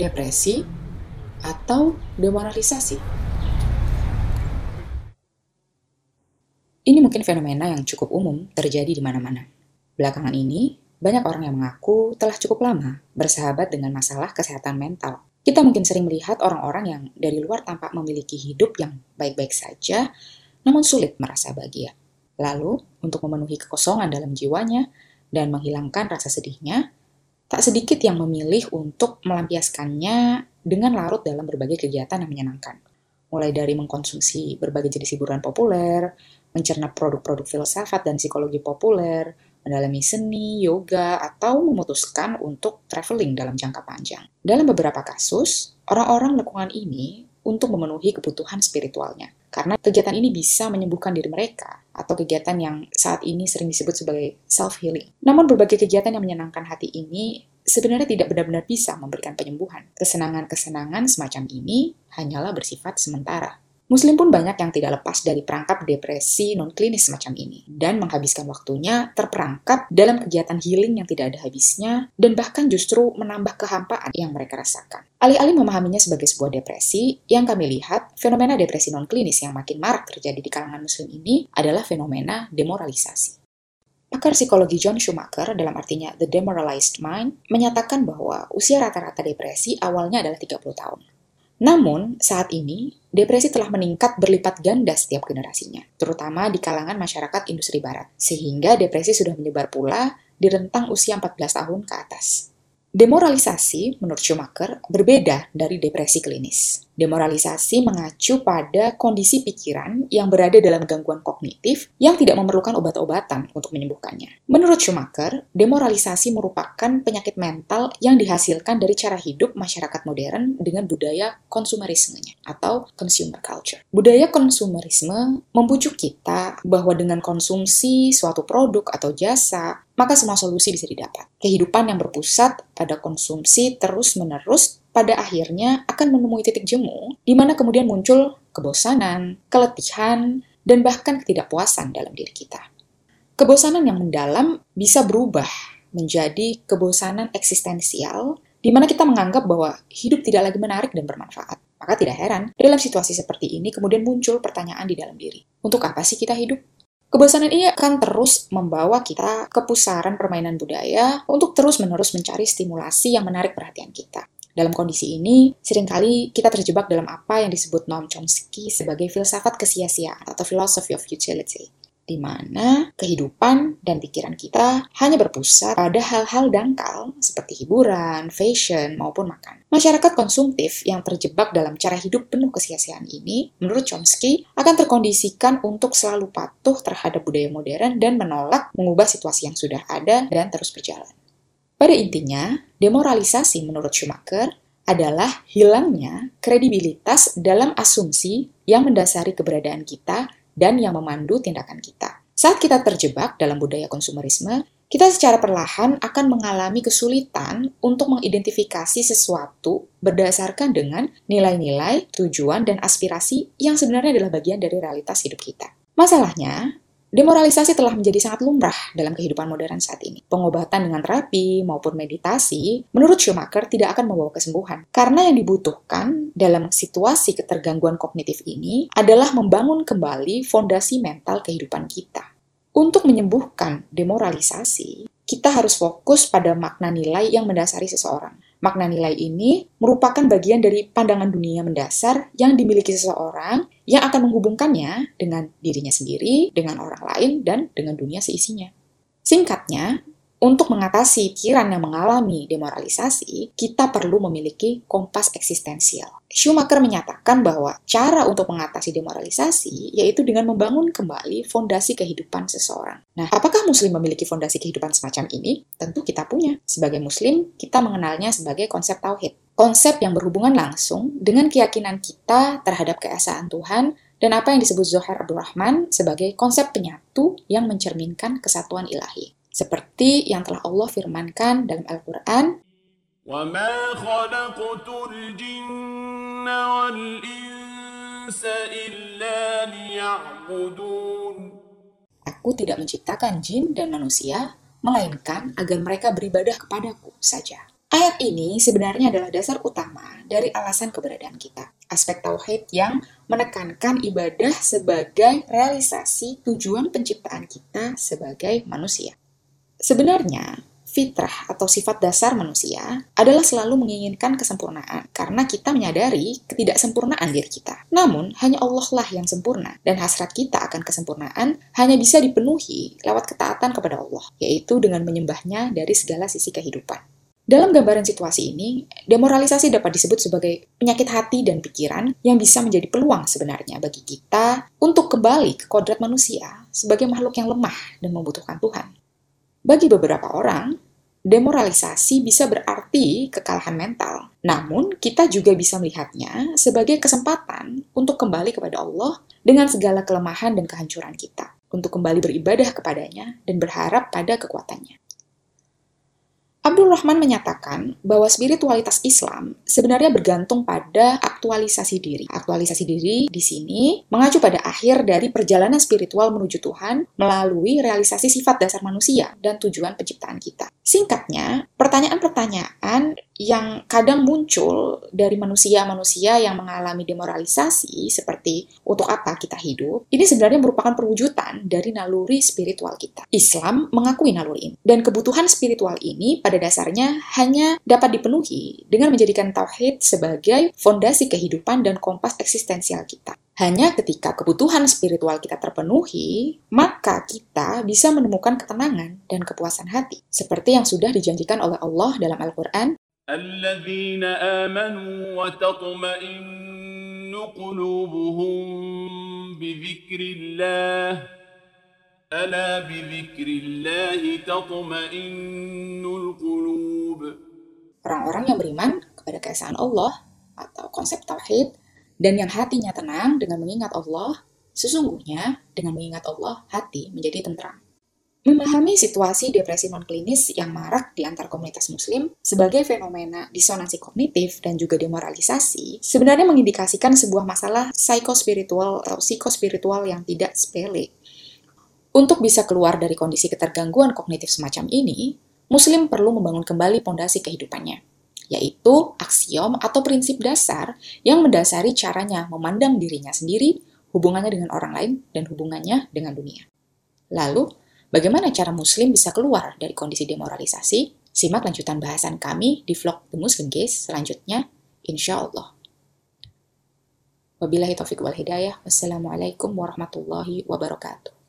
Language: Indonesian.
depresi, atau demoralisasi? Ini mungkin fenomena yang cukup umum terjadi di mana-mana. Belakangan ini, banyak orang yang mengaku telah cukup lama bersahabat dengan masalah kesehatan mental. Kita mungkin sering melihat orang-orang yang dari luar tampak memiliki hidup yang baik-baik saja, namun sulit merasa bahagia. Lalu, untuk memenuhi kekosongan dalam jiwanya dan menghilangkan rasa sedihnya, tak sedikit yang memilih untuk melampiaskannya dengan larut dalam berbagai kegiatan yang menyenangkan. Mulai dari mengkonsumsi berbagai jenis hiburan populer, mencerna produk-produk filsafat dan psikologi populer, mendalami seni, yoga, atau memutuskan untuk traveling dalam jangka panjang. Dalam beberapa kasus, orang-orang lingkungan ini untuk memenuhi kebutuhan spiritualnya. Karena kegiatan ini bisa menyembuhkan diri mereka, atau kegiatan yang saat ini sering disebut sebagai self-healing. Namun berbagai kegiatan yang menyenangkan hati ini sebenarnya tidak benar-benar bisa memberikan penyembuhan. Kesenangan-kesenangan semacam ini hanyalah bersifat sementara. Muslim pun banyak yang tidak lepas dari perangkap depresi non-klinis semacam ini, dan menghabiskan waktunya terperangkap dalam kegiatan healing yang tidak ada habisnya, dan bahkan justru menambah kehampaan yang mereka rasakan. Alih-alih memahaminya sebagai sebuah depresi, yang kami lihat, fenomena depresi non-klinis yang makin marak terjadi di kalangan muslim ini adalah fenomena demoralisasi. Pakar psikologi John Schumacher dalam artinya The Demoralized Mind menyatakan bahwa usia rata-rata depresi awalnya adalah 30 tahun. Namun, saat ini, depresi telah meningkat berlipat ganda setiap generasinya, terutama di kalangan masyarakat industri barat, sehingga depresi sudah menyebar pula di rentang usia 14 tahun ke atas. Demoralisasi, menurut Schumacher, berbeda dari depresi klinis. Demoralisasi mengacu pada kondisi pikiran yang berada dalam gangguan kognitif yang tidak memerlukan obat-obatan untuk menyembuhkannya. Menurut Schumacher, demoralisasi merupakan penyakit mental yang dihasilkan dari cara hidup masyarakat modern dengan budaya konsumerismenya atau consumer culture. Budaya konsumerisme membujuk kita bahwa dengan konsumsi suatu produk atau jasa, maka semua solusi bisa didapat. Kehidupan yang berpusat pada konsumsi terus-menerus pada akhirnya akan menemui titik jemu di mana kemudian muncul kebosanan, keletihan, dan bahkan ketidakpuasan dalam diri kita. Kebosanan yang mendalam bisa berubah menjadi kebosanan eksistensial di mana kita menganggap bahwa hidup tidak lagi menarik dan bermanfaat. Maka tidak heran, dalam situasi seperti ini kemudian muncul pertanyaan di dalam diri. Untuk apa sih kita hidup? Kebosanan ini akan terus membawa kita ke pusaran permainan budaya untuk terus-menerus mencari stimulasi yang menarik perhatian kita. Dalam kondisi ini, sering kali kita terjebak dalam apa yang disebut Noam Chomsky sebagai filsafat kesia-siaan atau philosophy of utility di mana kehidupan dan pikiran kita hanya berpusat pada hal-hal dangkal seperti hiburan, fashion, maupun makan. Masyarakat konsumtif yang terjebak dalam cara hidup penuh kesia-siaan ini, menurut Chomsky, akan terkondisikan untuk selalu patuh terhadap budaya modern dan menolak mengubah situasi yang sudah ada dan terus berjalan. Pada intinya, demoralisasi menurut Schumacher adalah hilangnya kredibilitas dalam asumsi yang mendasari keberadaan kita dan yang memandu tindakan kita. Saat kita terjebak dalam budaya konsumerisme, kita secara perlahan akan mengalami kesulitan untuk mengidentifikasi sesuatu berdasarkan dengan nilai-nilai, tujuan, dan aspirasi yang sebenarnya adalah bagian dari realitas hidup kita. Masalahnya, Demoralisasi telah menjadi sangat lumrah dalam kehidupan modern saat ini. Pengobatan dengan terapi maupun meditasi, menurut Schumacher, tidak akan membawa kesembuhan. Karena yang dibutuhkan dalam situasi ketergangguan kognitif ini adalah membangun kembali fondasi mental kehidupan kita. Untuk menyembuhkan demoralisasi, kita harus fokus pada makna nilai yang mendasari seseorang Makna nilai ini merupakan bagian dari pandangan dunia mendasar yang dimiliki seseorang yang akan menghubungkannya dengan dirinya sendiri, dengan orang lain, dan dengan dunia seisinya. Singkatnya, untuk mengatasi pikiran yang mengalami demoralisasi, kita perlu memiliki kompas eksistensial. Schumacher menyatakan bahwa cara untuk mengatasi demoralisasi yaitu dengan membangun kembali fondasi kehidupan seseorang. Nah, apakah muslim memiliki fondasi kehidupan semacam ini? Tentu kita punya. Sebagai muslim, kita mengenalnya sebagai konsep tauhid. Konsep yang berhubungan langsung dengan keyakinan kita terhadap keesaan Tuhan dan apa yang disebut Zohar Abdurrahman sebagai konsep penyatu yang mencerminkan kesatuan ilahi seperti yang telah Allah firmankan dalam Al-Quran Aku tidak menciptakan jin dan manusia, melainkan agar mereka beribadah kepadaku saja. Ayat ini sebenarnya adalah dasar utama dari alasan keberadaan kita. Aspek tauhid yang menekankan ibadah sebagai realisasi tujuan penciptaan kita sebagai manusia. Sebenarnya, fitrah atau sifat dasar manusia adalah selalu menginginkan kesempurnaan karena kita menyadari ketidaksempurnaan diri kita. Namun, hanya Allah lah yang sempurna dan hasrat kita akan kesempurnaan hanya bisa dipenuhi lewat ketaatan kepada Allah, yaitu dengan menyembahnya dari segala sisi kehidupan. Dalam gambaran situasi ini, demoralisasi dapat disebut sebagai penyakit hati dan pikiran yang bisa menjadi peluang sebenarnya bagi kita untuk kembali ke kodrat manusia sebagai makhluk yang lemah dan membutuhkan Tuhan. Bagi beberapa orang, demoralisasi bisa berarti kekalahan mental. Namun, kita juga bisa melihatnya sebagai kesempatan untuk kembali kepada Allah dengan segala kelemahan dan kehancuran kita, untuk kembali beribadah kepadanya dan berharap pada kekuatannya. Abdul Rahman menyatakan bahwa spiritualitas Islam sebenarnya bergantung pada aktualisasi diri. Aktualisasi diri di sini mengacu pada akhir dari perjalanan spiritual menuju Tuhan melalui realisasi sifat dasar manusia dan tujuan penciptaan kita. Singkatnya, pertanyaan-pertanyaan yang kadang muncul dari manusia-manusia yang mengalami demoralisasi seperti untuk apa kita hidup, ini sebenarnya merupakan perwujudan dari naluri spiritual kita. Islam mengakui naluri ini. Dan kebutuhan spiritual ini pada dasarnya hanya dapat dipenuhi dengan menjadikan tauhid sebagai fondasi kehidupan dan kompas eksistensial kita. Hanya ketika kebutuhan spiritual kita terpenuhi, maka kita bisa menemukan ketenangan dan kepuasan hati. Seperti yang sudah dijanjikan oleh Allah dalam Al-Quran, الذين آمنوا وتطمئن قلوبهم بذكر الله ألا بذكر الله تطمئن القلوب Orang-orang yang beriman kepada keesaan Allah atau konsep tauhid dan yang hatinya tenang dengan mengingat Allah, sesungguhnya dengan mengingat Allah hati menjadi tentram. Memahami situasi depresi non-klinis yang marak di antar komunitas muslim sebagai fenomena disonansi kognitif dan juga demoralisasi sebenarnya mengindikasikan sebuah masalah psikospiritual atau psikospiritual yang tidak sepele. Untuk bisa keluar dari kondisi ketergangguan kognitif semacam ini, muslim perlu membangun kembali pondasi kehidupannya, yaitu aksiom atau prinsip dasar yang mendasari caranya memandang dirinya sendiri, hubungannya dengan orang lain, dan hubungannya dengan dunia. Lalu, Bagaimana cara Muslim bisa keluar dari kondisi demoralisasi? Simak lanjutan bahasan kami di vlog The Muslim Case selanjutnya, insya Allah. Wabillahi taufiq wal hidayah. Wassalamualaikum warahmatullahi wabarakatuh.